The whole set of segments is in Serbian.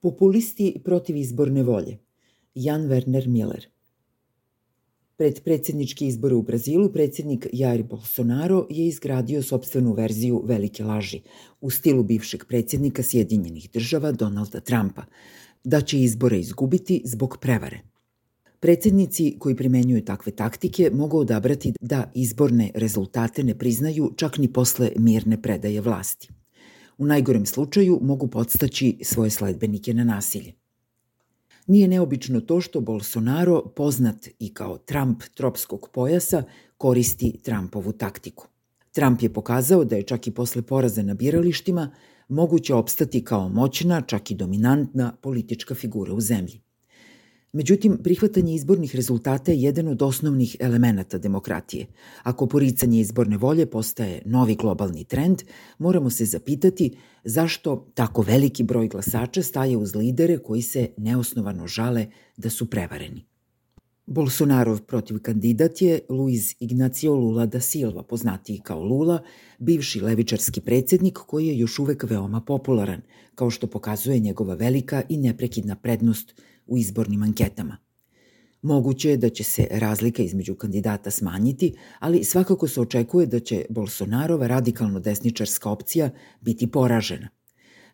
Populisti protiv izborne volje. Jan Werner Miller. Pred predsjednički izbore u Brazilu predsjednik Jair Bolsonaro je izgradio sobstvenu verziju velike laži u stilu bivšeg predsjednika Sjedinjenih država Donalda Trumpa, da će izbore izgubiti zbog prevare. Predsjednici koji primenjuju takve taktike mogu odabrati da izborne rezultate ne priznaju čak ni posle mirne predaje vlasti. U najgorem slučaju mogu podstaći svoje sledbenike na nasilje. Nije neobično to što Bolsonaro, poznat i kao Trump tropskog pojasa, koristi Trumpovu taktiku. Trump je pokazao da je čak i posle poraza na biralištima moguće opstati kao moćna, čak i dominantna politička figura u zemlji. Međutim, prihvatanje izbornih rezultata je jedan od osnovnih elemenata demokratije. Ako poricanje izborne volje postaje novi globalni trend, moramo se zapitati zašto tako veliki broj glasača staje uz lidere koji se neosnovano žale da su prevareni. Bolsonarov protiv kandidat je Luiz Ignacio Lula da Silva, poznatiji kao Lula, bivši levičarski predsednik koji je još uvek veoma popularan, kao što pokazuje njegova velika i neprekidna prednost u izbornim anketama. Moguće je da će se razlika između kandidata smanjiti, ali svakako se očekuje da će Bolsonarova radikalno desničarska opcija biti poražena.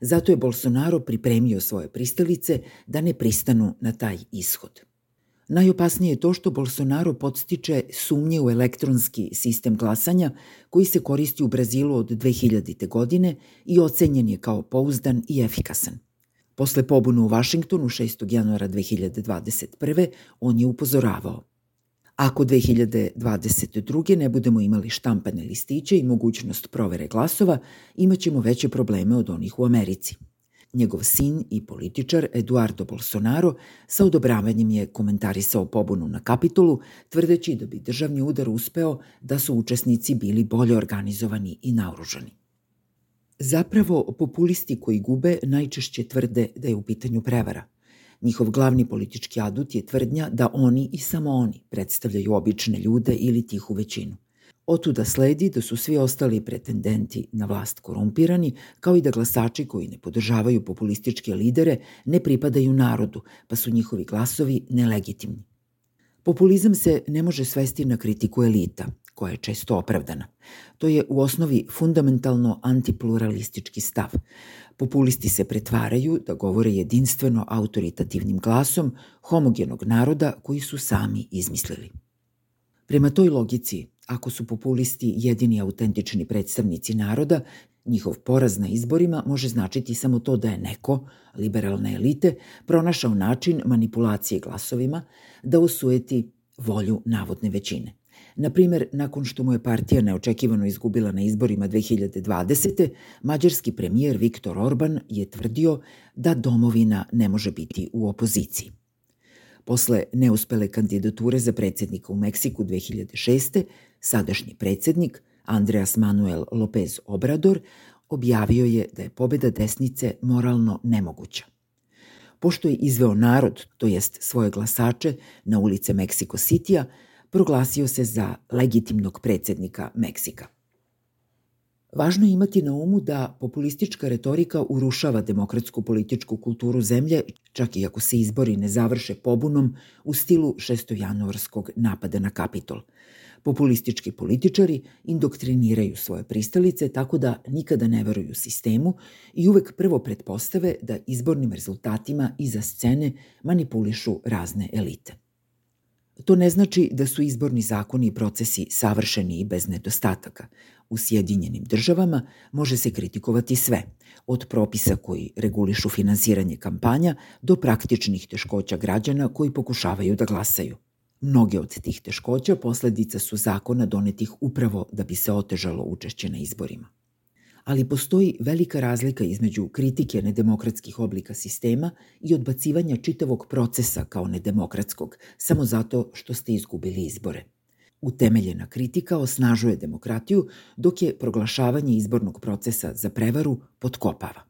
Zato je Bolsonaro pripremio svoje pristalice da ne pristanu na taj ishod. Najopasnije je to što Bolsonaro podstiče sumnje u elektronski sistem glasanja koji se koristi u Brazilu od 2000. godine i ocenjen je kao pouzdan i efikasan. Posle pobunu u Vašingtonu 6. januara 2021. on je upozoravao Ako 2022. ne budemo imali štampane listiće i mogućnost provere glasova, imaćemo veće probleme od onih u Americi. Njegov sin i političar Eduardo Bolsonaro sa odobravanjem je komentarisao pobunu na Kapitolu, tvrdeći da bi državni udar uspeo da su učesnici bili bolje organizovani i naoružani. Zapravo, populisti koji gube najčešće tvrde da je u pitanju prevara. Njihov glavni politički adut je tvrdnja da oni i samo oni predstavljaju obične ljude ili tihu većinu. Otuda sledi da su svi ostali pretendenti na vlast korumpirani, kao i da glasači koji ne podržavaju populističke lidere ne pripadaju narodu, pa su njihovi glasovi nelegitimni. Populizam se ne može svesti na kritiku elita, koja je često opravdana. To je u osnovi fundamentalno antipluralistički stav. Populisti se pretvaraju da govore jedinstveno autoritativnim glasom homogenog naroda koji su sami izmislili. Prema toj logici, ako su populisti jedini autentični predstavnici naroda, njihov poraz na izborima može značiti samo to da je neko, liberalne elite, pronašao način manipulacije glasovima da osujeti volju navodne većine. Na primer, nakon što mu je partija neočekivano izgubila na izborima 2020. mađarski premijer Viktor Orban je tvrdio da domovina ne može biti u opoziciji. Posle neuspele kandidature za predsednika u Meksiku 2006. sadašnji predsednik Andreas Manuel Lopez Obrador objavio je da je pobeda desnice moralno nemoguća. Pošto je izveo narod, to jest svoje glasače, na ulice Meksiko Citya, proglasio se za legitimnog predsednika Meksika. Važno je imati na umu da populistička retorika urušava demokratsku političku kulturu zemlje, čak i ako se izbori ne završe pobunom u stilu šestojanuarskog napada na Kapitol. Populistički političari indoktriniraju svoje pristalice tako da nikada ne veruju sistemu i uvek prvo pretpostave da izbornim rezultatima iza scene manipulišu razne elite. To ne znači da su izborni zakoni i procesi savršeni i bez nedostataka. U Sjedinjenim državama može se kritikovati sve, od propisa koji regulišu finansiranje kampanja do praktičnih teškoća građana koji pokušavaju da glasaju. Mnoge od tih teškoća posledica su zakona donetih upravo da bi se otežalo učešće na izborima ali postoji velika razlika između kritike nedemokratskih oblika sistema i odbacivanja čitavog procesa kao nedemokratskog, samo zato što ste izgubili izbore. Utemeljena kritika osnažuje demokratiju, dok je proglašavanje izbornog procesa za prevaru potkopava.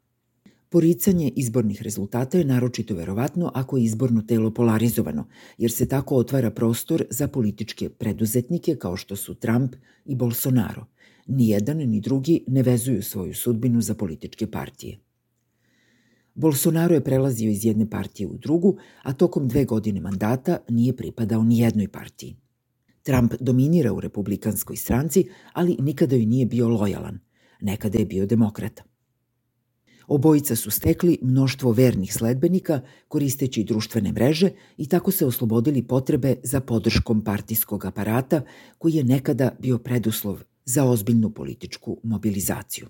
Poricanje izbornih rezultata je naročito verovatno ako je izborno telo polarizovano, jer se tako otvara prostor za političke preduzetnike kao što su Trump i Bolsonaro – Ni jedan ni drugi ne vezuju svoju sudbinu za političke partije. Bolsonaro je prelazio iz jedne partije u drugu, a tokom dve godine mandata nije pripadao ni jednoj partiji. Trump dominira u republikanskoj stranci, ali nikada joj nije bio lojalan. Nekada je bio demokrata. Obojica su stekli mnoštvo vernih sledbenika koristeći društvene mreže i tako se oslobodili potrebe za podrškom partijskog aparata koji je nekada bio preduslov za ozbiljnu političku mobilizaciju.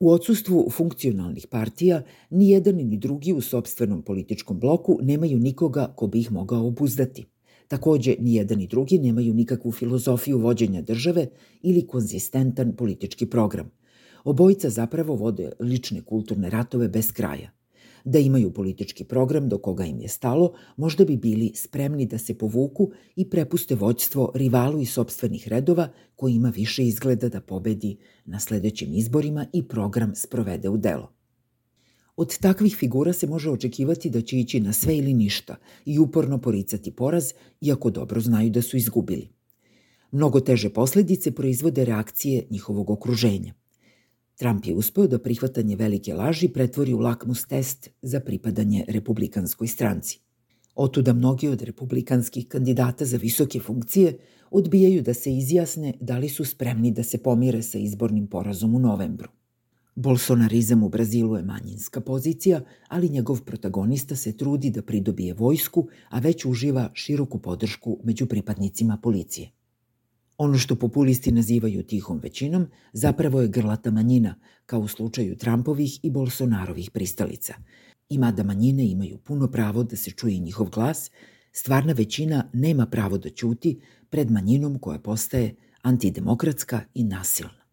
U odsustvu funkcionalnih partija, ni jedan ni drugi u sobstvenom političkom bloku nemaju nikoga ko bi ih mogao obuzdati. Takođe, ni jedan ni drugi nemaju nikakvu filozofiju vođenja države ili konzistentan politički program. Obojica zapravo vode lične kulturne ratove bez kraja. Da imaju politički program do koga im je stalo, možda bi bili spremni da se povuku i prepuste vođstvo rivalu iz sobstvenih redova koji ima više izgleda da pobedi na sledećim izborima i program sprovede u delo. Od takvih figura se može očekivati da će ići na sve ili ništa i uporno poricati poraz, iako dobro znaju da su izgubili. Mnogo teže posledice proizvode reakcije njihovog okruženja. Trump je uspeo da prihvatanje velike laži pretvori u lakmus test za pripadanje republikanskoj stranci. Otuda mnogi od republikanskih kandidata za visoke funkcije odbijaju da se izjasne da li su spremni da se pomire sa izbornim porazom u novembru. Bolsonarizam u Brazilu je manjinska pozicija, ali njegov protagonista se trudi da pridobije vojsku, a već uživa široku podršku među pripadnicima policije. Ono što populisti nazivaju tihom većinom zapravo je grlata manjina, kao u slučaju Trumpovih i Bolsonarovih pristalica. I mada manjine imaju puno pravo da se čuje njihov glas, stvarna većina nema pravo da ćuti pred manjinom koja postaje antidemokratska i nasilna.